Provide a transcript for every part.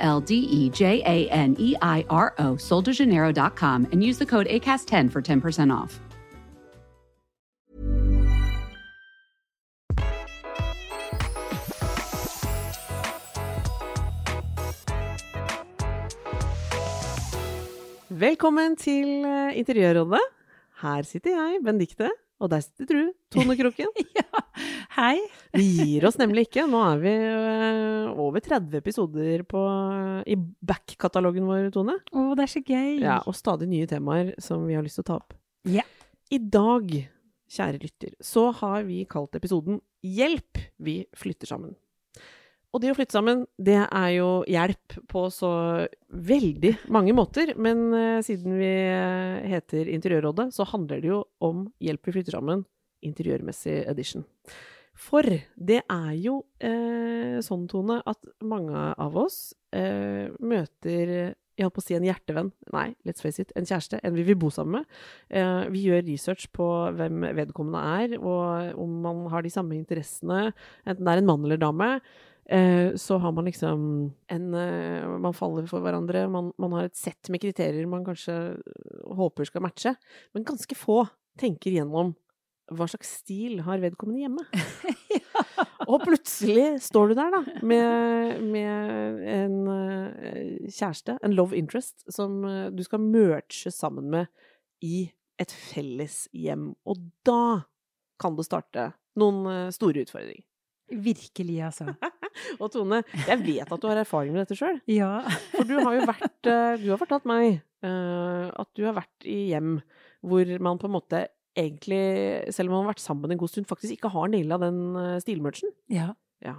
L D E J A N E I R O, soldejaneiro.com, and use the code ACAST10 for 10% off. Velkommen til eh, Interiørrådet. Her sitter jeg, Benedikte, og der sitter du, Tone Kroken. Ja, hei. Vi gir oss nemlig ikke. Nå er vi eh, over 30 episoder på, i back-katalogen vår, Tone. Å, det er så gøy. Ja, og stadig nye temaer som vi har lyst til å ta opp. Ja. I dag, kjære lytter, så har vi kalt episoden Hjelp, vi flytter sammen. Og det å flytte sammen, det er jo hjelp på så veldig mange måter. Men eh, siden vi eh, heter Interiørrådet, så handler det jo om hjelp vi flytter sammen, interiørmessig edition. For det er jo eh, sånn, Tone, at mange av oss eh, møter jeg holdt på å si en hjertevenn. Nei, let's face it. En kjæreste. En vi vil bo sammen med. Eh, vi gjør research på hvem vedkommende er, og om man har de samme interessene, enten det er en mann eller dame. Eh, så har man liksom en eh, Man faller for hverandre. Man, man har et sett med kriterier man kanskje håper skal matche. Men ganske få tenker gjennom hva slags stil har vedkommende hjemme? Og plutselig står du der, da, med, med en kjæreste, en love interest, som du skal merge sammen med i et felles hjem. Og da kan det starte noen store utfordringer. Virkelig, altså. Og Tone, jeg vet at du har erfaring med dette sjøl. Ja. For du har jo vært Du har fortalt meg at du har vært i hjem hvor man på en måte egentlig, selv om man har vært sammen en god stund, faktisk ikke har naila den uh, stilmerchen. ja. Ja.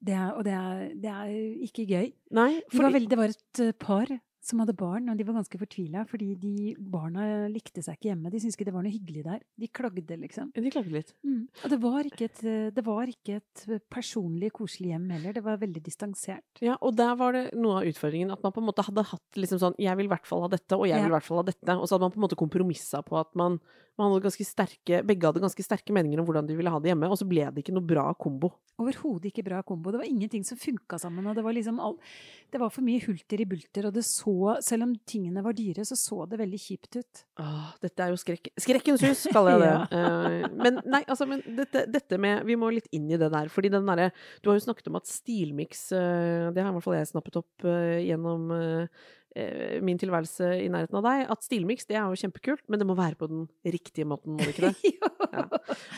Det er, og det er, det er ikke gøy. Nei, De var veldig, det var et eh, par som hadde barn, og de var ganske fortvila, fordi de barna likte seg ikke hjemme. De syntes ikke det var noe hyggelig der. De klagde, liksom. De klagde litt. Mm. Og det var, ikke et, det var ikke et personlig, koselig hjem heller. Det var veldig distansert. Ja, og der var det noe av utfordringen, at man på en måte hadde hatt liksom sånn Jeg vil i hvert fall ha dette, og jeg vil i hvert fall ha dette. Og så hadde man på en måte kompromissa på at man, man hadde ganske sterke Begge hadde ganske sterke meninger om hvordan de ville ha det hjemme, og så ble det ikke noe bra kombo. Overhodet ikke bra kombo. Det var ingenting som funka sammen. og Det var liksom all, det var for mye hulter i bulter, og det så Selv om tingene var dyre, så så det veldig kjipt ut. Åh, dette er jo skrekk, skrekkens hus, kaller jeg det. Eh, men nei, altså, men dette, dette med Vi må litt inn i det der. fordi den derre Du har jo snakket om at stilmiks eh, Det har i hvert fall jeg snappet opp eh, gjennom min tilværelse i nærheten av deg. At stilmiks det er jo kjempekult, men det må være på den riktige måten, må det ikke det? Ja.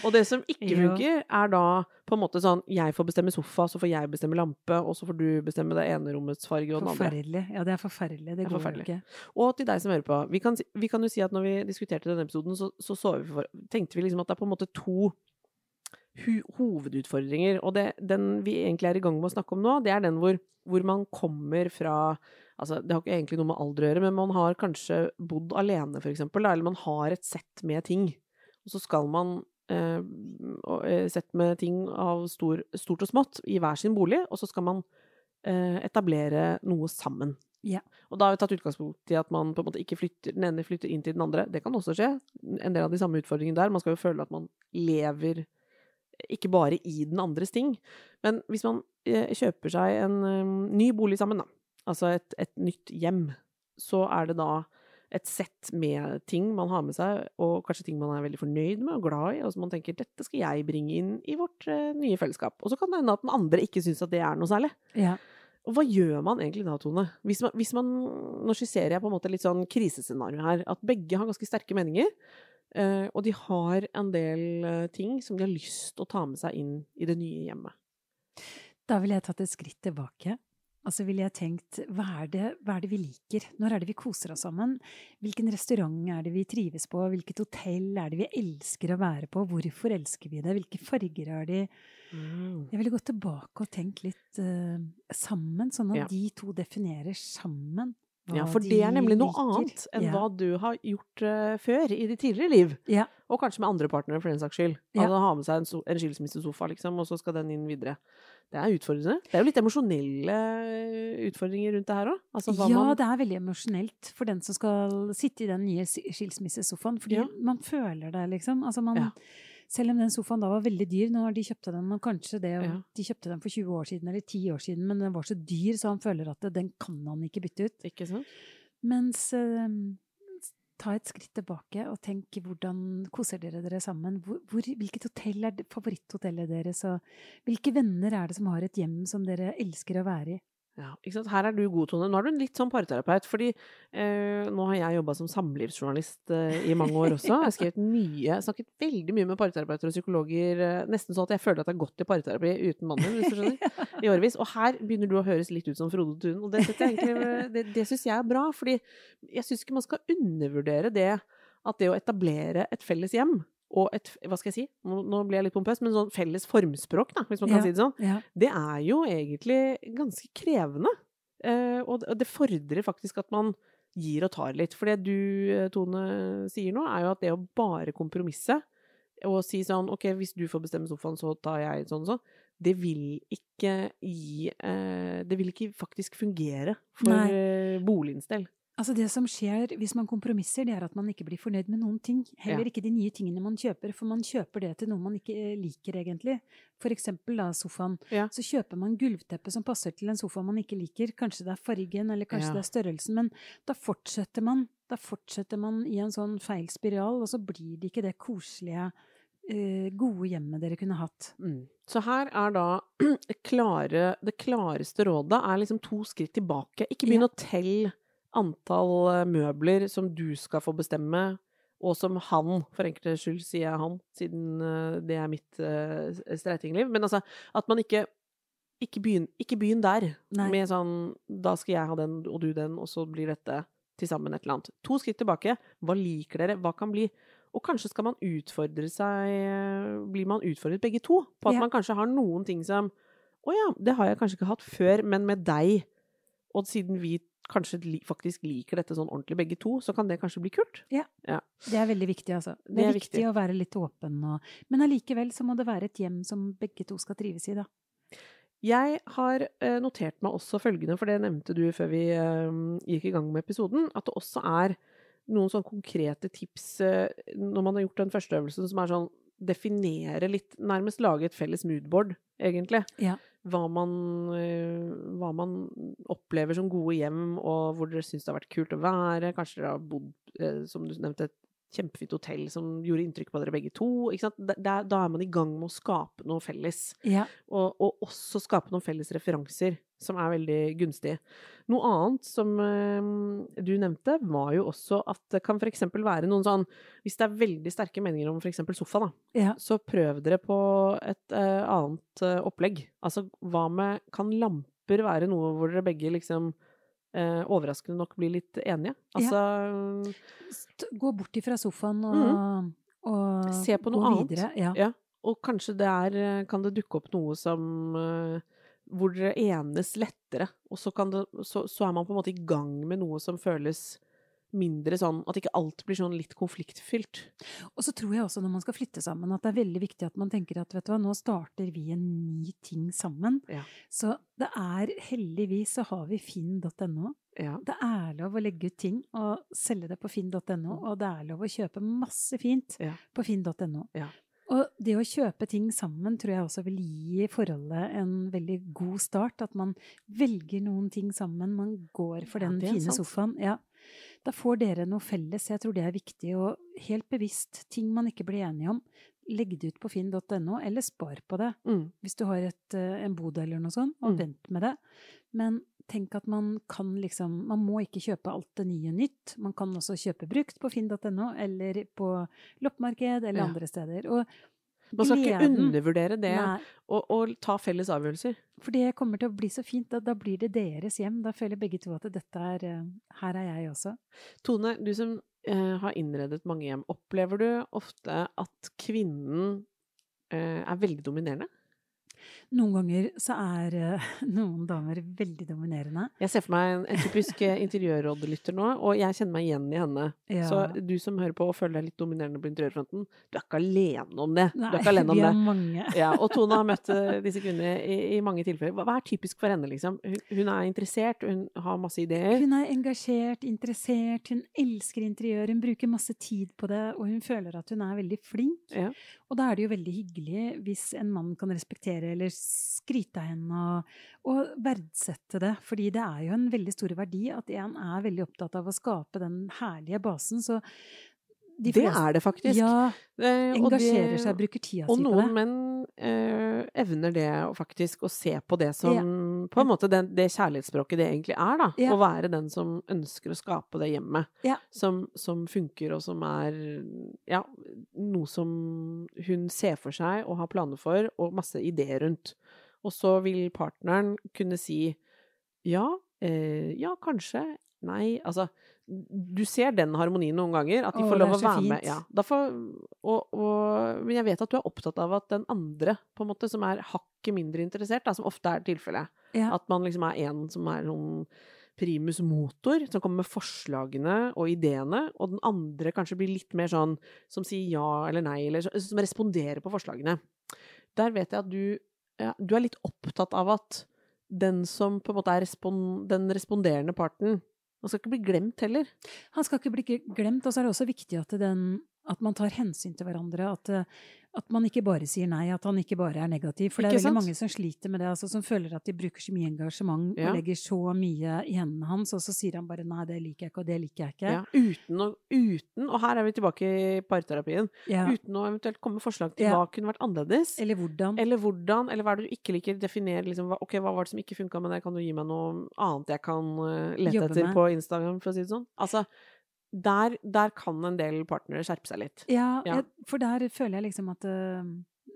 Og det som ikke funker, er da på en måte sånn Jeg får bestemme sofa, så får jeg bestemme lampe, og så får du bestemme det ene rommets farge og den andre. Forferdelig. Ja, det er forferdelig. Det går forferdelig. ikke. Og til deg som hører på. Vi kan, vi kan jo si at når vi diskuterte denne episoden, så, så, så vi for, tenkte vi liksom at det er på en måte to hovedutfordringer. Og det, den vi egentlig er i gang med å snakke om nå, det er den hvor, hvor man kommer fra Altså, det har ikke egentlig noe med alder å gjøre, men man har kanskje bodd alene, for eksempel, eller man har et sett med ting. Og så skal man eh, eh, sett med ting av stor, stort og smått i hver sin bolig, og så skal man eh, etablere noe sammen. Ja. Og da har vi tatt utgangspunkt i at man på en måte ikke flytter, den ene flytter inn til den andre. Det kan også skje. En del av de samme utfordringene der. Man skal jo føle at man lever ikke bare i den andres ting. Men hvis man eh, kjøper seg en eh, ny bolig sammen, da, altså et, et nytt hjem, så er det da et sett med ting man har med seg, og kanskje ting man er veldig fornøyd med og glad i, og som man tenker dette skal jeg bringe inn i vårt eh, nye fellesskap. Og så kan det hende at den andre ikke syns at det er noe særlig. Ja. Og hva gjør man egentlig da, Tone? Hvis man, hvis man Nå skisserer jeg på en måte litt sånn krisescenario her. At begge har ganske sterke meninger. eh, og de har en del eh, ting som de har lyst til å ta med seg inn i det nye hjemmet. Da ville jeg tatt et skritt tilbake. Altså ville jeg tenkt, hva er, det, hva er det vi liker? Når er det vi koser oss sammen? Hvilken restaurant er det vi trives på? Hvilket hotell er det vi elsker å være på? Hvorfor elsker vi det? Hvilke farger har de? Mm. Jeg ville gått tilbake og tenkt litt uh, sammen, sånn at Ja. de to definerer sammen Ja, for det er nemlig noe liker. annet enn Ja. hva du har gjort uh, før i ditt tidligere liv. Ja. Og kanskje med andre partnere, for den saks skyld. Ja. Altså ha med seg en, so en skilsmissesofa, liksom, og så skal den inn videre. Det er utfordrende. Det er jo litt emosjonelle eh, utfordringer rundt det her òg. Altså, ja, man- det er veldig emosjonelt for den som skal sitte i den nye skilsmissesofaen. Fordi Ja. man føler det, liksom. Altså man. Selv om den sofaen da var veldig dyr, nå har de kjøpte den, og kanskje det, Ja. de kjøpte den for 20 år siden eller 10 år siden, men den var så dyr, så han føler at den kan han ikke bytte ut. Ikke sant? Mens eh, ta et skritt tilbake og tenk hvordan koser dere dere sammen? Hvor, hvor, hvilket hotell er favoritthotellet deres? Og hvilke venner er det som har et hjem som dere elsker å være i? Ja? Her er du god, Tone. Nå er du en litt sånn parterapeut. fordi eh, nå har jeg jobba som samlivsjournalist eh, i mange år også. Jeg har skrevet mye, snakket veldig mye med parterapeuter og psykologer. Eh, nesten sånn at jeg føler at jeg har gått i parterapi uten mannen hvis du skjønner. I årevis. Og her begynner du å høres litt ut som Frode Tun. Og det, jeg det, det syns jeg er bra. fordi jeg syns ikke man skal undervurdere det at det å etablere et felles hjem og et Hva skal jeg si? Nå, blir jeg litt pompøs, men sånn felles formspråk, da, hvis man kan Ja. si det sånn Ja. det er jo egentlig ganske krevende. Eh, og det- fordrer faktisk at man gir og tar litt. For det du, eh, Tone, sier nå, er jo at det å bare kompromisse og si sånn OK, hvis du får bestemme sofaen, så tar jeg sånn og sånn, det vil ikke gi eh, Det vil ikke faktisk fungere for Nei. boligens del. Altså det som skjer hvis man kompromisser, det er at man ikke blir fornøyd med noen ting. Heller ikke de nye tingene man kjøper, for man kjøper det til noe man ikke eh, liker egentlig. For eksempel da sofaen. Ja. Så kjøper man gulvteppe som passer til en sofa man ikke liker. Kanskje det er fargen, eller kanskje Ja. det er størrelsen. Men da fortsetter man. Da fortsetter man i en sånn feil spiral, og så blir det ikke det koselige, eh, gode hjemmet dere kunne hatt. Mm. Så her er da klare, det klareste rådet er liksom to skritt tilbake. Ikke begynn Ja. å telle antall eh, møbler som du skal få bestemme, og som han, for enkeltes skyld sier jeg han, siden eh, det er mitt uh, streitingliv. Men altså, at man ikke ikke begynn, ikke begynn der, Nei. med sånn Da skal jeg ha den, og du den, og så blir dette til sammen et eller annet. To skritt tilbake. Hva liker dere? Hva kan bli Og kanskje skal man utfordre seg eh, Blir man utfordret begge to? På at Ja. man kanskje har noen ting som Å ja, det har jeg kanskje ikke hatt før, men med deg. Og siden vi kanskje faktisk liker dette sånn ordentlig begge to, så kan det kanskje bli kult. Ja, Det er veldig viktig, altså. Det, Det er, er viktig, viktig. å være litt åpen og Men allikevel så må det være et hjem som begge to skal trives i, da. Jeg har eh, notert meg også følgende, for det nevnte du før vi eh, gikk i gang med episoden, at det også er noen sånn konkrete tips eh, når man har gjort den første øvelsen, som er sånn definere litt, nærmest lage et felles moodboard, egentlig. Ja. Hva man, eh, hva man opplever som gode hjem, og hvor dere syns det har vært kult å være. Kanskje dere har bodd, eh, som du nevnte, kjempefint hotell som gjorde inntrykk på dere begge to. Da- da er man i gang med å skape noe felles Ja. og, og også skape noen felles referanser, som er veldig gunstig. Noe annet som eh, du nevnte, var jo også at det kan f.eks. være noen sånn Hvis det er veldig sterke meninger om f.eks. sofa, da, ja. så prøv dere på et eh, annet eh, opplegg. Altså hva med Kan lamper være noe hvor dere begge liksom eh, overraskende nok blir litt enige? Altså ja. Gå bort ifra sofaen og, og Se på noe annet. videre. Ja. Ja, og kanskje det er eh, Kan det dukke opp noe som eh, Hvor dere enes lettere, og så, kan det, så, så er man på en måte i gang med noe som føles mindre sånn At ikke alt blir sånn litt konfliktfylt. Og så tror jeg også når man skal flytte sammen, at det er veldig viktig at man tenker at vet du hva, nå starter vi en ny ting sammen. Ja. Så det er heldigvis så har vi finn.no. Ja. Det er lov å legge ut ting og selge det på finn.no, og det er lov å kjøpe masse fint Ja. på finn.no. Ja. Og det å kjøpe ting sammen tror jeg også vil gi forholdet en veldig god start. At man velger noen ting sammen. Man går for Ja, den det er fine sant. sofaen. Ja. Da får dere noe felles. Jeg tror det er viktig. Og helt bevisst, ting man ikke blir enige om, legg det ut på finn.no, eller spar på det. Mm. Hvis du har et, eh, en bod eller noe sånt, og Mm. vent med det. Men tenk at man kan liksom Man må ikke kjøpe alt det nye nytt. Man kan også kjøpe brukt på finn.no, eller på loppemarked, eller Ja. andre steder. Og Man skal ikke undervurdere det og, og ta felles avgjørelser. for det kommer til å bli så fint. Da, da blir det deres hjem. Da føler begge to at dette er eh, Her er jeg også. Tone, du som eh, har innredet mange hjem, opplever du ofte at kvinnen eh, er veldig dominerende? Noen ganger så er eh, noen damer veldig dominerende. Jeg ser for meg en, en typisk interiørrådelytter interiørrådlytter nå, og jeg kjenner meg igjen i henne. Ja. Så du som hører på og føler deg litt dominerende på interiørfronten, du er ikke alene om det. Nei, du alene vi det. er mange. Ja, og Tone har møtt eh, disse kvinnene i, i mange tilfeller. Hva er typisk for henne, liksom? Hun, hun er interessert, hun har masse ideer. Hun er engasjert, interessert, hun elsker interiør, hun bruker masse tid på det, og hun føler at hun er veldig flink. Ja. Og da er det jo veldig hyggelig hvis en mann kan respektere eller skryte av henne og, og verdsette det. Fordi det er jo en veldig stor verdi at en er veldig opptatt av å skape den herlige basen. Så de Det fleste- er det faktisk. Ja, Eh, og engasjerer det- seg, bruker tida Og si på noen menn eh, evner det faktisk å se på det som På en måte det, det kjærlighetsspråket det egentlig er, da. Ja. Å være den som ønsker å skape det hjemmet. Ja. Som, som funker, og som er ja, noe som hun ser for seg og har planer for, og masse ideer rundt. Og så vil partneren kunne si ja, eh, ja, kanskje, nei, altså du ser den harmonien noen ganger, at de får det lov å være være med. Ja, da får, og, og, men jeg vet at du er opptatt av at den andre, på en måte, som er hakket mindre interessert, da, som ofte er tilfellet, Ja. at man liksom er en som er noen primus motor, som kommer med forslagene og ideene, og den andre kanskje blir litt mer sånn som sier ja eller nei, eller som responderer på forslagene. Der vet jeg at du, ja, du er litt opptatt av at den som på en måte er respon den responderende parten, han skal ikke bli glemt heller. Han skal ikke bli glemt, og så er det også viktig at, den, at man tar hensyn til hverandre. At, at man ikke bare sier nei, at han ikke bare er negativ. For det er veldig sant? mange som sliter med det, altså, som føler at de bruker så mye engasjement Ja. og legger så mye i hendene hans, og så sier han bare nei, det liker jeg ikke, og det liker jeg ikke. Ja, uten, å, uten, og her er vi tilbake i parterapien, Ja. uten å eventuelt komme med forslag til hva kunne vært annerledes. Eller hvordan. Eller hvordan, eller hva er det du ikke liker? Definere liksom, ok, hva var det som ikke funka med det, kan du gi meg noe annet jeg kan eh, lete Jobbe etter med. på Instagram, for å si det sånn? Altså, der, der kan en del partnere skjerpe seg litt. Ja, Ja. Jeg, for der føler jeg liksom at uh,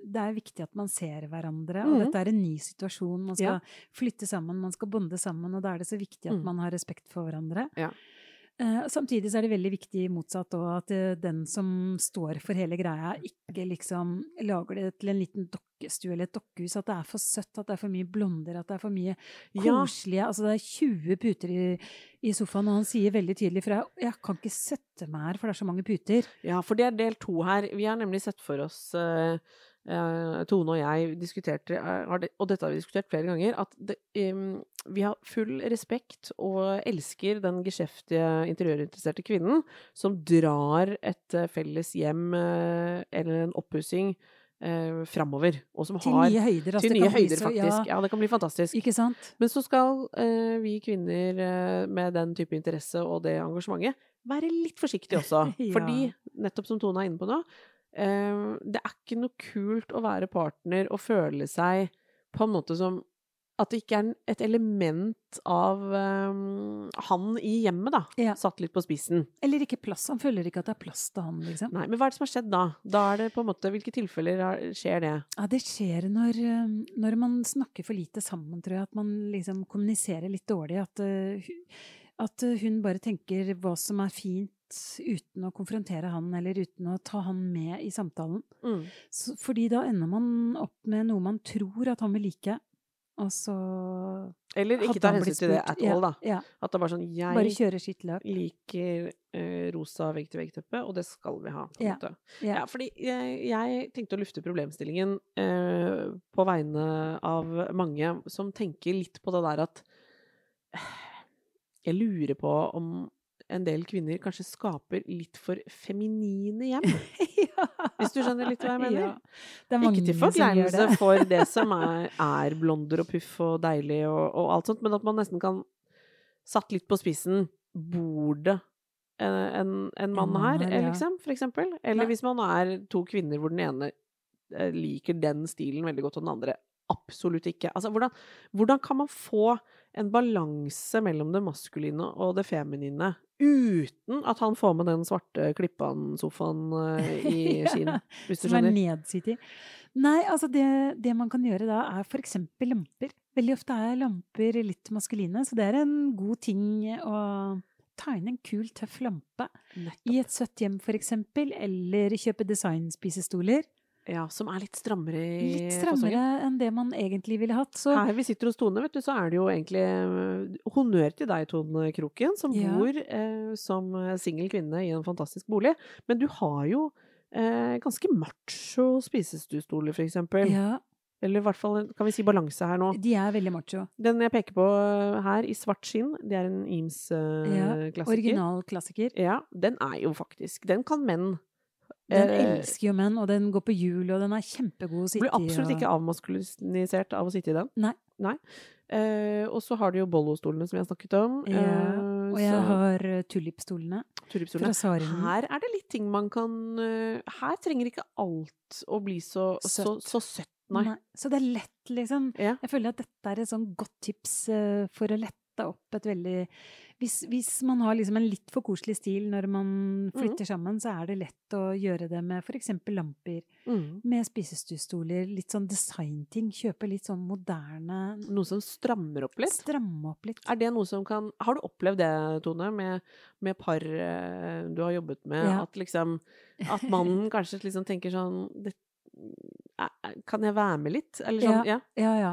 det er viktig at man ser hverandre, og og dette er en ny situasjon. Man skal Ja. flytte sammen, man skal bonde sammen, og da er det så viktig at Mm. man har respekt for hverandre. Ja. Eh, samtidig så er det veldig viktig motsatt òg, at eh, den som står for hele greia, ikke liksom lager det til en liten dokkestue eller et dokkehus. At det er for søtt, at det er for mye blonder, at det er for mye Ja. koselige Altså det er 20 puter i, i sofaen, og han sier veldig tydelig fra jeg kan ikke sette meg her, for det er så mange puter. Ja, for det er del to her. Vi har nemlig sett for oss uh, Tone og jeg diskuterte, det, og dette har vi diskutert flere ganger, at det, em, vi har full respekt og elsker den geskjeftige interiørinteresserte kvinnen som drar et eh, felles hjem eh, eller en oppussing eh, framover. Og som Til har nye høyder. Altså til nye høyder, så- faktisk. Ja. det kan bli fantastisk. Ikke sant? Men så skal eh, vi kvinner eh, med den type interesse og det engasjementet være litt forsiktige også. Ja. Fordi, nettopp som Tone er inne på nå, eh, det er ikke noe kult å være partner og føle seg på en måte som at det ikke er et element av um, han i hjemmet, da. Ja. Satt litt på spissen. Eller ikke plass. Han føler ikke at det er plass til han, liksom. Nei, men hva er det som har skjedd da? Da er det på en måte Hvilke tilfeller er- skjer det? Ja, det skjer når, eh, når man snakker for lite sammen, tror jeg. At man liksom kommuniserer litt dårlig. At, eh, at hun bare tenker hva som er fint, uten å konfrontere han, eller uten å ta han med i samtalen. Mm. Så, fordi da ender man opp med noe man tror at han vil like. Og så Eller ikke ta hensyn til det at all, da. Ja, At det er bare sånn. Jeg Bare kjører sitt løp. liker uh, rosa vegg-til-vegg-teppe, og det skal vi ha. på en Ja. måte. Ja. Ja, fordi jeg, jeg tenkte å lufte problemstillingen uh, på vegne av mange som tenker litt på det der at Jeg lurer på om en del kvinner kanskje skaper litt for feminine hjem. ja. Hvis du skjønner litt hva jeg mener? Ja. Er Ikke til forkleinelse for det som er, er blonder og puff og deilig og, og alt sånt, men at man nesten kan Satt litt på spissen Bor det en, en, en mann her, her, ja. liksom, for eksempel? Eller hvis man er to kvinner hvor den ene eh, liker den stilen veldig godt, og den andre absolutt ikke. Altså, hvordan, hvordan kan man få en balanse mellom det maskuline og det feminine. Uten at han får med den svarte klippan-sofaen eh, i skinn, hvis du Som er nedsittig. Nei, altså det, det man kan gjøre da, er for eksempel lamper. Veldig ofte er lamper litt maskuline, så det er en god ting å ta inn en kul, tøff lampe. I et søtt hjem, for eksempel, eller kjøpe designspisestoler. Ja, som er litt strammere i Litt fasongen. strammere enn det man egentlig ville hatt. Så Her vi sitter hos Tone, vet du, så er det jo egentlig eh, honnør til deg, Tone Kroken, som Ja. bor eh, som singel kvinne i en fantastisk bolig. Men du har jo eh, ganske macho spisestuestoler, for eksempel. ja, Eller i hvert fall, kan vi si balanse her nå. de er veldig macho. Den jeg peker på eh, her, i svart skinn, det er en Ja, Eames-klassiker. Original klassiker. Ja, den er jo faktisk Den kan menn Den eh, elsker jo menn, og den går på hjul, og den er kjempegod å sitte i. Blir absolutt ikke avmaskulinisert av å sitte i den. Nei. Eh, og så har du jo Bollo-stolene som vi har snakket om. Ja, eh, Og jeg så- har tulipstolene. Tulipstolene. fra Sarinen. Her er det litt ting man kan eh, Her trenger ikke alt å bli så så, Søtt. så søtt, nei. Nei. Så det er lett, liksom. Ja. Jeg føler at dette er et sånn godt tips eh, for å lette opp et veldig hvis, hvis man har liksom en litt for koselig stil når man Mm. flytter sammen, så er det lett å gjøre det med f.eks. lamper, Mm. med spisestuestoler, litt sånn designting. Kjøpe litt sånn moderne Noe som strammer opp litt. Stramme opp litt. Er det noe som kan Har du opplevd det, Tone, med, med par eh, du har jobbet med? Ja. At liksom At mannen kanskje liksom tenker sånn det, Kan jeg være med litt? Eller sånn, ja. Ja, ja.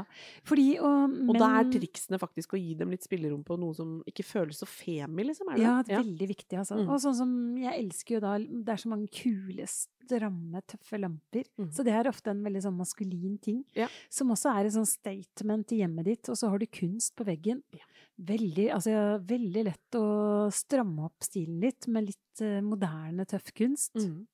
Fordi og, Og da er triksene faktisk å gi dem litt spillerom på noe som ikke føles så femi, liksom? Er det Ja, det? Ja. veldig viktig, altså. Mm. Og sånn som Jeg elsker jo da Det er så mange kule, stramme, tøffe lamper. Mm. Så det er ofte en veldig sånn maskulin ting. Ja. Som også er et sånn statement i hjemmet ditt. Og så har du kunst på veggen. Ja. Veldig, altså, veldig lett å stramme opp stilen litt med litt eh, moderne, tøff kunst. Mm.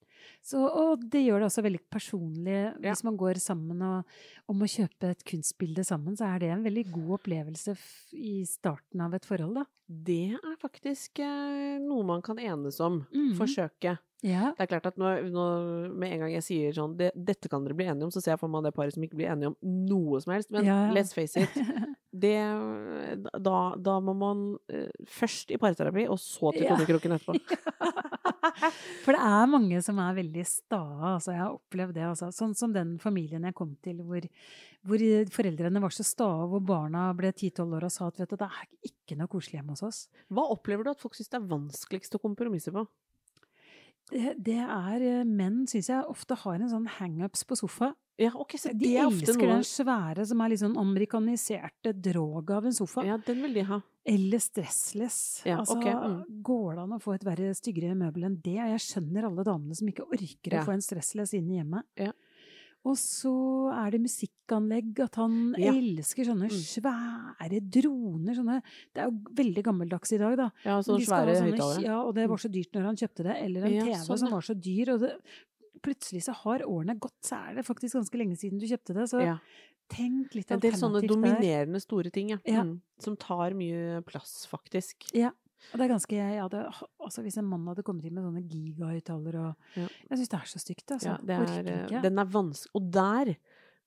Så, og det gjør det også veldig personlig. Ja. Hvis man går sammen og, om å kjøpe et kunstbilde sammen, så er det en veldig god opplevelse i starten av et forhold, da. Det er faktisk eh, noe man kan enes om. Mhm. Forsøke. Ja. Det er klart at når, når, med en gang jeg sier sånn det, 'Dette kan dere bli enige om', så ser jeg for meg det paret som ikke blir enige om noe som helst. Men Ja, let's face it. Det, da, da må man eh, først i parterapi, og så til kodekroken etterpå. Ja. For det er mange som er veldig stae, altså. Jeg har opplevd det, altså. Sånn som den familien jeg kom til, hvor, hvor foreldrene var så stae, hvor barna ble 10-12 år og sa at vet du, det er ikke noe koselig hjemme hos oss. Hva opplever du at folk syns det er vanskeligst å kompromisse på? Det, det er eh, Menn syns jeg ofte har en sånn hangups på sofa. Ja, ok, så De er elsker noen... den svære som er litt sånn amerikaniserte droget av en sofa. Ja, den vil de ha. Eller stressless. Ja, altså, okay. mm. Går det an å få et verre, styggere møbel enn det? Jeg skjønner alle damene som ikke orker Ja. å få en stressless inn i hjemmet. Ja. Og så er det musikkanlegg, at han elsker sånne Mm. svære droner. Sånne, det er jo veldig gammeldags i dag, da. Ja, sånne svære høyttalere. Ja, og det var så dyrt når han kjøpte det. Eller en TV sånn, som var så dyr. Og det, plutselig så har årene gått, så er det faktisk ganske lenge siden du kjøpte det. Så Ja. Tenk litt En del sånne alternativt der. dominerende store ting, ja. Ja. Mm. Som tar mye plass, faktisk. Ja. Og det er ganske jeg hadde, altså Hvis en mann hadde kommet inn med sånne gigahøyttalere og Ja. Jeg syns det er så stygt, altså. Ja, det er, den er vanskelig Og der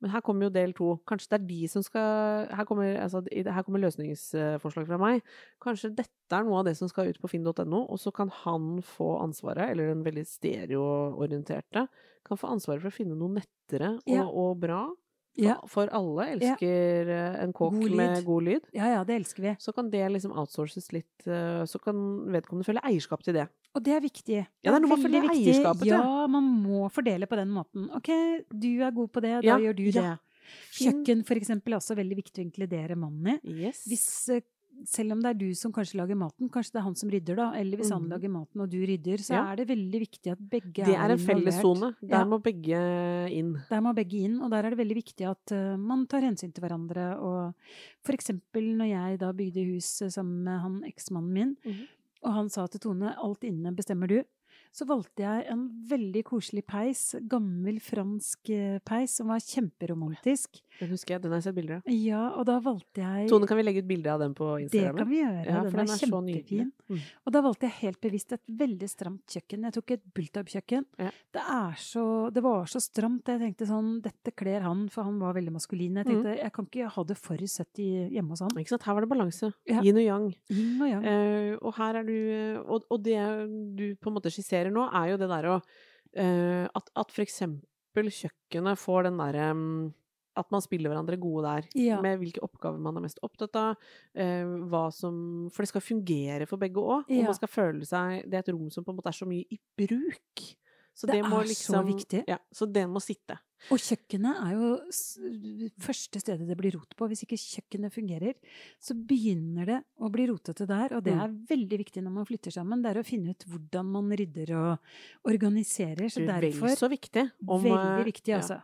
Men her kommer jo del to. Kanskje det er de som skal Her kommer, altså, her kommer løsningsforslag fra meg. Kanskje dette er noe av det som skal ut på finn.no, og så kan han få ansvaret, eller den veldig stereoorienterte, kan få ansvaret for å finne noe nettere og, Ja. og bra. Ja. For alle elsker ja. en kåk med god lyd. ja ja, det elsker vi. Så kan det liksom outsources litt, eh, så kan vedkommende føle eierskap til det. Og det er viktig. Ja, det er noe veldig følge eierskapet til. Ja, man må fordele på den måten. Ok, du er god på det, da Ja, gjør du det. Kjøkken for eksempel er også veldig viktig å inkludere mannen i. Yes. Hvis, eh, selv om det er du som kanskje lager maten, kanskje det er han som rydder da, eller hvis han Mhm. lager maten og du rydder, så Ja. er det veldig viktig at begge det er en fellessone. Der Ja. må begge inn. Der må begge inn, og der er det veldig viktig at uh, man tar hensyn til hverandre. Og for eksempel når jeg da bygde hus eh, sammen med han eksmannen min, mm. og han sa til Tone 'alt inne bestemmer du', så valgte jeg en veldig koselig peis, gammel fransk eh, peis, som var kjemperomantisk. Den husker jeg. Den har jeg sett bilder av. Ja, og da valgte jeg Tone, kan vi legge ut bilde av den på Instagram? Det kan vi gjøre. Ja, den, for den er så nydelig. kjempefin. Mm. Og da valgte jeg helt bevisst et veldig stramt kjøkken. Jeg tok et Bulldog-kjøkken. Ja. Det, det var så stramt. Jeg tenkte sånn Dette kler han, for han var veldig maskulin. Jeg Mm. tenkte jeg kan ikke ha det for søtt hjemme hos han. Ikke sant? Her var det balanse. Ja. Yin og yang. Yin og yang. Uh, og her er du eh, og, og det du på en måte skisserer nå, er jo det der å uh, at, at for eksempel kjøkkenet får den derre mm, at man spiller hverandre gode der, Ja. med hvilke oppgaver man er mest opptatt av. Eh, hva som For det skal fungere for begge òg. Og Ja. man skal føle seg Det er et rom som på en måte er så mye i bruk. Så Det det, må er så liksom viktig. Ja, så det må sitte. Og kjøkkenet er jo første stedet det blir rot på. Hvis ikke kjøkkenet fungerer, så begynner det å bli rotete der. Og det Mm. er veldig viktig når man flytter sammen. Det er å finne ut hvordan man rydder og organiserer. Så er derfor Vel så viktig. om, Veldig viktig, viktig, ja.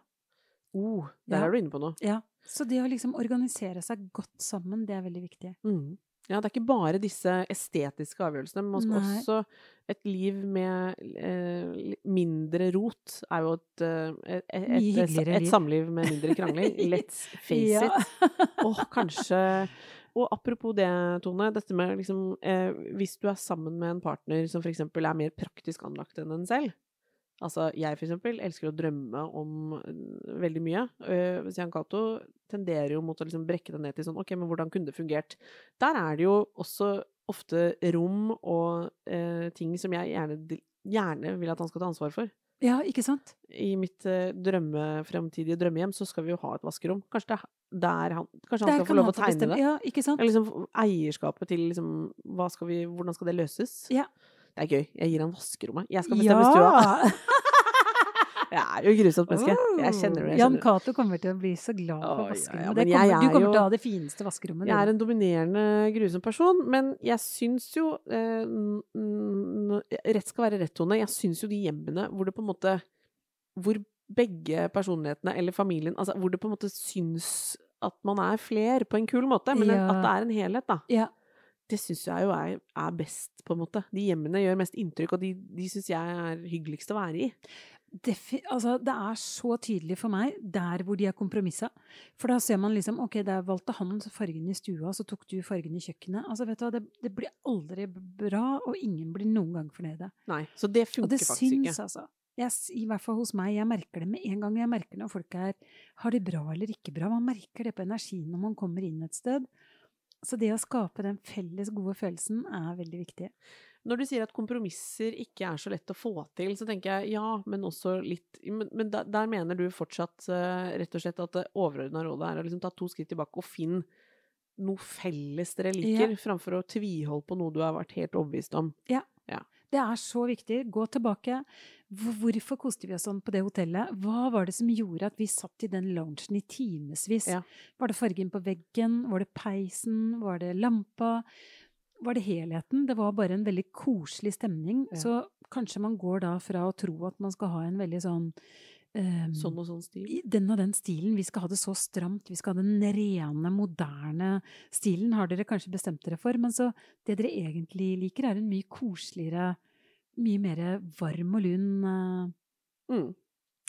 Oh, der Ja. er du inne på noe. Ja. Så det å liksom organisere seg godt sammen, det er veldig viktig. Mm. Ja, det er ikke bare disse estetiske avgjørelsene, men man skal Nei. også Et liv med eh, mindre rot er jo et, eh, et, et, et, et samliv med mindre krangling. Let's face Ja. it. Og kanskje Og apropos det, Tone, dette med liksom eh, Hvis du er sammen med en partner som eksempel er mer praktisk anlagt enn en selv Altså, jeg for eksempel elsker å drømme om øh, veldig mye. Uh, Jan Cato tenderer jo mot å liksom brekke det ned til sånn, ok, men hvordan kunne det fungert? Der er det jo også ofte rom og eh, ting som jeg gjerne, gjerne vil at han skal ta ansvar for. Ja, ikke sant? I mitt uh, drømme, fremtidige drømmehjem så skal vi jo ha et vaskerom. Kanskje, det, er der han, kanskje han Der skal få lov til å tegne bestemme. det? Ja, ikke sant? Eller liksom eierskapet til liksom, hva skal vi, hvordan skal det løses? Ja. Det er gøy. Jeg gir han vaskerommet. Jeg skal bestemme stua. Ja! Jeg er jo grusomt menneske. Jeg kjenner det. Jeg, kjenner. Jan Cato kommer til å bli så glad for vaskerommet. ja, ja, du er kommer jo- til å ha det fineste vaskerommet. jeg er en dominerende, grusom person, men jeg syns jo eh, Rett skal være rett, Tone. Jeg syns jo de hjemmene hvor det på en måte Hvor begge personlighetene, eller familien altså Hvor det på en måte syns at man er fler på en kul måte, men at det er en helhet, da. Ja. Det syns jeg jo er, er best, på en måte. De hjemmene gjør mest inntrykk, og de, de syns jeg er hyggeligst å være i. Defi altså, det er så tydelig for meg der hvor de har kompromissa. For da ser man liksom ok, der valgte han fargen i stua, så tok du fargen i kjøkkenet. Altså, vet du hva, det, det blir aldri bra, og ingen blir noen gang fornøyde. Nei, så det funker det faktisk syns, ikke. altså. Jeg, I hvert fall hos meg. Jeg merker det med en gang. Jeg merker når folk er Har det bra eller ikke bra? Man merker det på energien når man kommer inn et sted. Så det å skape den felles gode følelsen er veldig viktig. Når du sier at kompromisser ikke er så lett å få til, så tenker jeg ja, men også litt Men, men der, der mener du fortsatt eh, rett og slett at det overordna rådet er å liksom ta to skritt tilbake og finne noe felles dere liker, framfor å tviholde på noe du har vært helt overbevist om. Det er så viktig. Gå tilbake. Hvorfor koste vi oss sånn på det hotellet? Hva var det som gjorde at vi satt i den loungen i timevis? Ja. Var det fargen på veggen? Var det peisen? Var det lampa? Var det helheten? Det var bare en veldig koselig stemning. Ja. Så kanskje man går da fra å tro at man skal ha en veldig sånn ehm, Sånn og sånn stil. den og den stilen. Vi skal ha det så stramt. Vi skal ha den rene, moderne stilen. Har dere kanskje bestemt dere for. Men så det dere egentlig liker, er en mye koseligere, mye mer varm og lun, uh, Mm.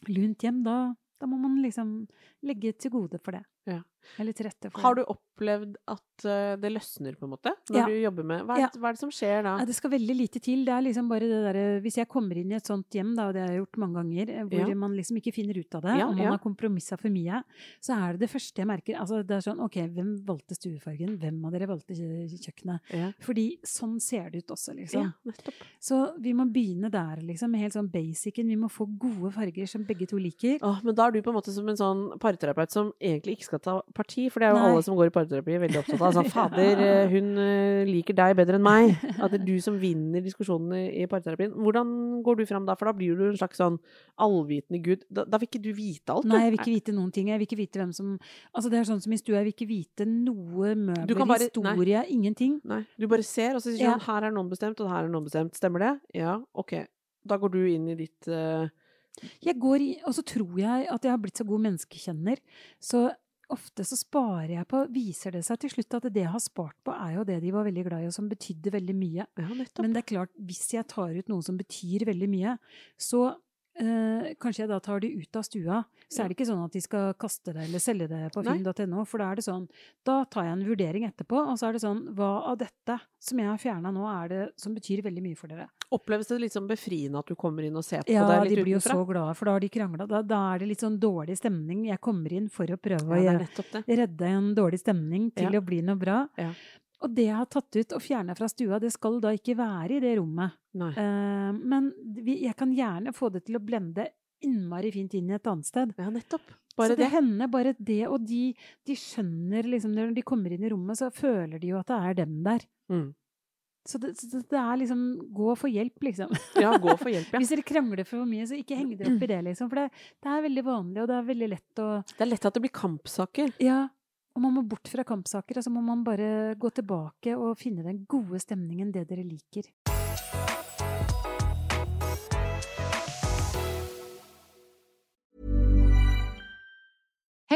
lunt hjem. Da, da må man liksom legge til gode for det. Ja. Har du opplevd at eh, det løsner, på en måte? Når Ja. du jobber med hva er, det, hva er det som skjer da? Det skal veldig lite til. Det er liksom bare det derre Hvis jeg kommer inn i et sånt hjem, da, og det har jeg gjort mange ganger, eh, hvor Ja. man liksom ikke finner ut av det, Ja, og man ja. har kompromissa for mye, så er det det første jeg merker Altså, det er sånn OK, hvem valgte stuefargen? Hvem av dere valgte kjøkkenet? Ja. Fordi sånn ser det ut også, liksom. ja. Så vi må begynne der, liksom, med helt sånn basicen. Vi må få gode farger som begge to liker. Åh, men da er du på en måte som en sånn parterapeut som egentlig ikke skal ta parti, for det er jo Nei. alle som går i parterapi veldig opptatt av. Sånn, fader, eh, hun eh, liker deg bedre enn meg. At det er du som vinner diskusjonene i parterapien. Hvordan går du fram da? For da blir du en slags sånn allvitende gud. Da, da vil ikke du vite alt, du. Nei, jeg vil ikke vite noen ting. Jeg vil ikke vite hvem som Altså, det er sånn som i stua, jeg vil ikke vite noe møbel, kan møbler, bare- historie, ingenting. Nei, du bare ser, og så sier Ja. sånn, her er noen bestemt, og her er noen bestemt. Stemmer det? Ja, ok. Da går du inn i ditt uh... Jeg går i, og så tror jeg at jeg har blitt så god menneskekjenner, så ofte så sparer jeg på Viser det seg til slutt at det jeg har spart på, er jo det de var veldig glad i, og som betydde veldig mye. Ja. Men det er klart, hvis jeg tar ut noe som betyr veldig mye, så eh, kanskje jeg da tar de ut av stua, så er det ikke sånn at de skal kaste det eller selge det på finn.no. For da er det sånn Da tar jeg en vurdering etterpå, og så er det sånn Hva av dette som jeg har fjerna nå, er det som betyr veldig mye for dere? Oppleves det litt sånn befriende at du kommer inn og ser på Ja, det litt de blir jo utenfra? så glade, for da har de krangla. Da, da er det litt sånn dårlig stemning. Jeg kommer inn for å prøve å Ja, det. redde en dårlig stemning til Ja. å bli noe bra. Ja. Og det jeg har tatt ut og fjerna fra stua, det skal da ikke være i det rommet. Eh, men vi, jeg kan gjerne få det til å blende innmari fint inn i et annet sted. Ja, nettopp. så det det. hender bare det, og de, de skjønner liksom Når de kommer inn i rommet, så føler de jo at det er dem der. Mm. Så det, så det er liksom Gå og få hjelp, liksom. Ja, gå for hjelp, ja. Hvis dere krangler for mye, så ikke heng dere opp i det, liksom. For det, det er veldig vanlig, og det er veldig lett å Det er lett at det blir kampsaker. Ja. Og man må bort fra kampsaker, og så må man bare gå tilbake og finne den gode stemningen, det dere liker.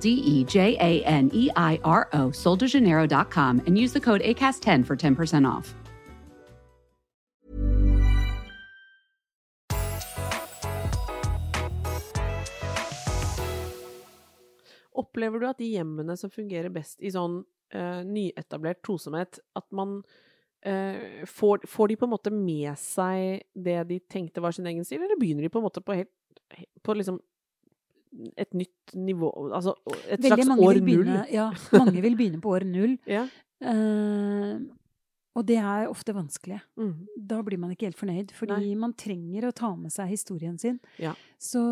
D E J A N E I R O, soldejaneiro.com, and use the code ACAST10 for 10% off. Opplever du at de hjemmene som fungerer best i sånn uh, nyetablert tosomhet, at man uh, får, får de på en måte med seg det de tenkte var sin egen stil, eller begynner de på en måte på helt På liksom et nytt nivå Altså et Veldig slags år begynne, null? ja, mange vil begynne på år null. Ja. uh, og det er ofte vanskelig. Mm. Da blir man ikke helt fornøyd, fordi man trenger å ta med seg historien sin. Ja. Så,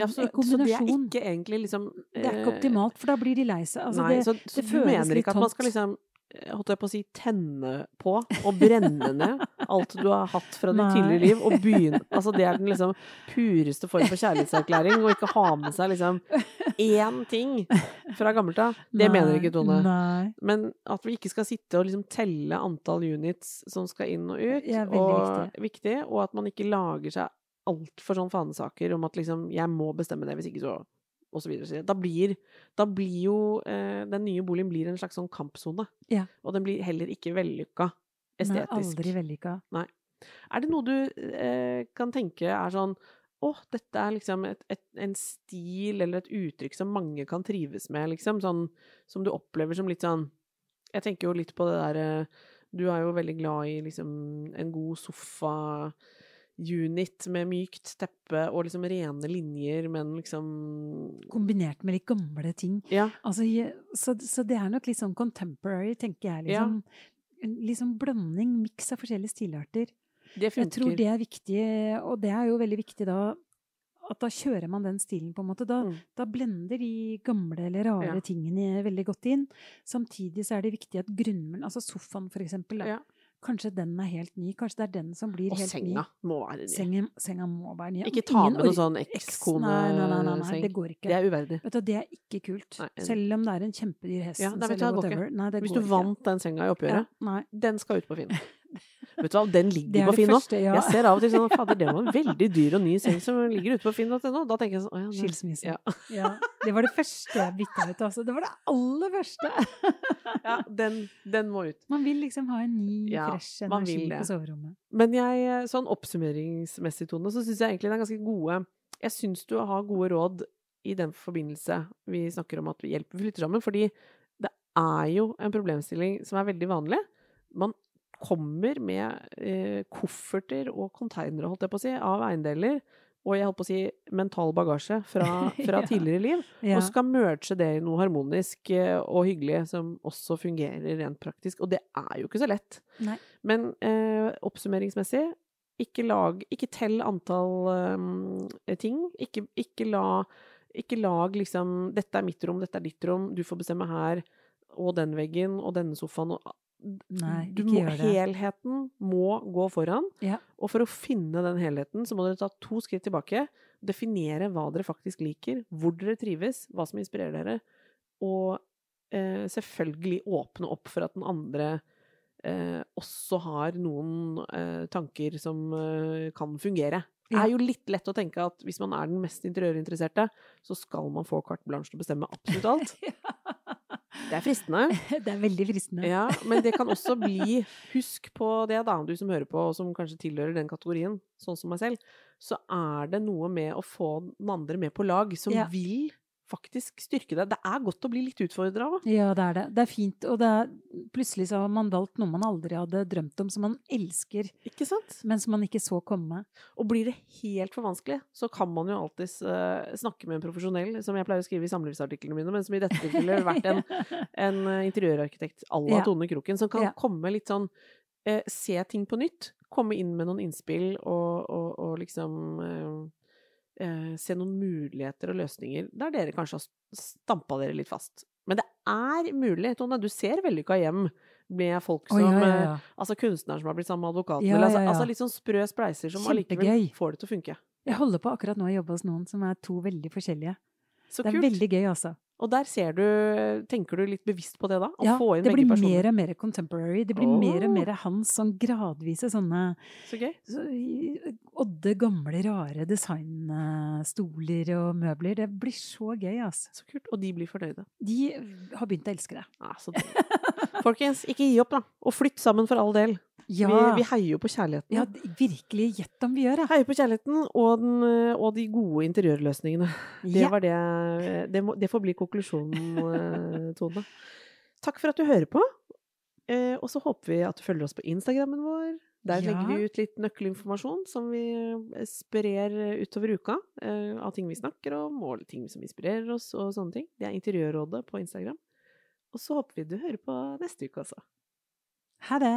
ja så, en så det er liksom Det er ikke eh, optimalt, for da blir de lei seg. Altså, nei, det, så, så det du mener ikke at man skal liksom eh, holdt jeg på å si, tenne på og brenne ned alt du har hatt fra ditt tidligere liv, og begynne Altså, det er den liksom pureste form for kjærlighetserklæring, å ikke ha med seg liksom én ting fra gammelt av. Det mener Nei, ikke Tone. Nei. Men at vi ikke skal sitte og liksom telle antall units som skal inn og ut, Ja, og viktig. viktig, og at man ikke lager seg altfor sånn fanesaker om at liksom 'jeg må bestemme det, hvis ikke så' videre. Da blir, da blir jo eh, Den nye boligen blir en slags sånn kampsone. Ja. Og den blir heller ikke vellykka estetisk. Nei, aldri vellykka. Er det noe du eh, kan tenke er sånn Å, dette er liksom et, et, en stil eller et uttrykk som mange kan trives med, liksom. Sånn som du opplever som litt sånn Jeg tenker jo litt på det der eh, Du er jo veldig glad i liksom en god sofa-unit med mykt teppe og liksom rene linjer, men liksom Kombinert med litt gamle ting. Ja. Altså, så, så det er nok litt sånn contemporary, tenker jeg. Liksom, ja. liksom blanding, miks av forskjellige stilarter. Det Jeg tror det er viktig, og det er jo veldig viktig da at da kjører man den stilen, på en måte. Da, Mm. da blender de gamle eller rare Ja. tingene veldig godt inn. Samtidig så er det viktig at grunnmuren, altså sofaen for eksempel, da, Ja. Kanskje den er helt ny. Kanskje det er den som blir Og helt senga ny. må være ny. Senga, senga må være ny. Ikke ta Ingen med noen sånn Nei, nei, nei, nei, nei, det går ikke. Det er uverdig. Vet du, det er ikke kult. Nei. Selv om det er en kjempedyr hest. Ja, vet Hvis du vant den senga i oppgjøret, ja, den skal ut på Finn. Vet du hva, den ligger er på Finn nå. ja. Jeg ser av og til sånn Fader, det var en veldig dyr og ny seng som ligger ute på Finn.no. Da tenker jeg sånn Å ja. Skilsmisse. Ja. Ja, det var det første jeg bytta ut, altså. Det var det aller første. ja den, den må ut. Man vil liksom ha en ny, Ja, fresh energi på soverommet. Men jeg, sånn oppsummeringsmessig, Tone, så syns jeg egentlig det er ganske gode Jeg syns du har gode råd i den forbindelse vi snakker om at vi hjelper flytter sammen, fordi det er jo en problemstilling som er veldig vanlig. Man kommer med eh, kofferter og konteinere, holdt jeg på å si, av eiendeler, og jeg holdt på å si mental bagasje fra, fra Ja. tidligere liv, Ja. og skal merge det i noe harmonisk eh, og hyggelig som også fungerer rent praktisk. Og det er jo ikke så lett. Nei. Men eh, oppsummeringsmessig, ikke lag Ikke tell antall eh, ting. Ikke, ikke la Ikke lag liksom 'Dette er mitt rom, dette er ditt rom, du får bestemme her', og den veggen og denne sofaen og Nei, du må, helheten må gå foran. Ja. Og for å finne den helheten, så må dere ta to skritt tilbake. Definere hva dere faktisk liker, hvor dere trives, hva som inspirerer dere. Og eh, selvfølgelig åpne opp for at den andre eh, også har noen eh, tanker som eh, kan fungere. Det er jo litt lett å tenke at hvis man er den mest interiørinteresserte, så skal man få carte blanche til å bestemme absolutt alt. Det er fristende. Det er veldig fristende. Ja, men det kan også bli Husk på det, da, du som hører på, og som kanskje tilhører den kategorien, sånn som meg selv. Så er det noe med å få den andre med på lag, som Ja. vil faktisk styrke deg. Det er godt å bli litt utfordra òg. Ja, det er det. Det er fint. Og det er, plutselig så har man valgt noe man aldri hadde drømt om, som man elsker, Ikke sant? men som man ikke så komme. Og blir det helt for vanskelig, så kan man jo alltids uh, snakke med en profesjonell, som jeg pleier å skrive i samlivsartiklene mine, men som i dette tilfellet har vært en, en eh, interiørarkitekt à la Ja. Tone Kroken, som kan Ja. komme litt sånn uh, Se ting på nytt. Komme inn med noen innspill og, og, og liksom eh, eh, se noen muligheter og løsninger der dere kanskje har stampa dere litt fast. Men det er mulig, Tone. Du ser vellykka hjem med folk som som ja, ja, eh, ja. Altså kunstneren som har blitt sammen med advokaten. Eller, altså, altså litt sånn sprø spleiser som allikevel får det til å funke. Jeg holder på akkurat nå å jobbe hos noen som er to veldig forskjellige. Så Det er kult. veldig gøy, altså. Og der ser du Tenker du litt bevisst på det, da? Ja, det blir mer og mer contemporary. Det blir mer og mer hans sånn gradvise sånne Så gøy. så, odde, gamle, rare designstoler og møbler. Det blir så gøy, altså. Så kult. Og de blir fornøyde. De har begynt å elske det. Ja, så. Folkens, ikke gi opp, da. Og flytt sammen for all del. Ja, Vi, vi heier jo på kjærligheten. ja virkelig. Gjett om vi gjør det. Heier på kjærligheten og, den, og de gode interiørløsningene. Det, Ja. var det, det, må, det får bli konklusjonen, eh, Tone. Takk for at du hører på. Eh, og så håper vi at du følger oss på Instagrammen vår. Der legger vi ut litt nøkkelinformasjon som vi eh, sprer utover uka. eh, av ting vi snakker om, og ting som inspirerer oss, og sånne ting. Det er Interiørrådet på Instagram. Og så håper vi du hører på neste uke også. Ha det.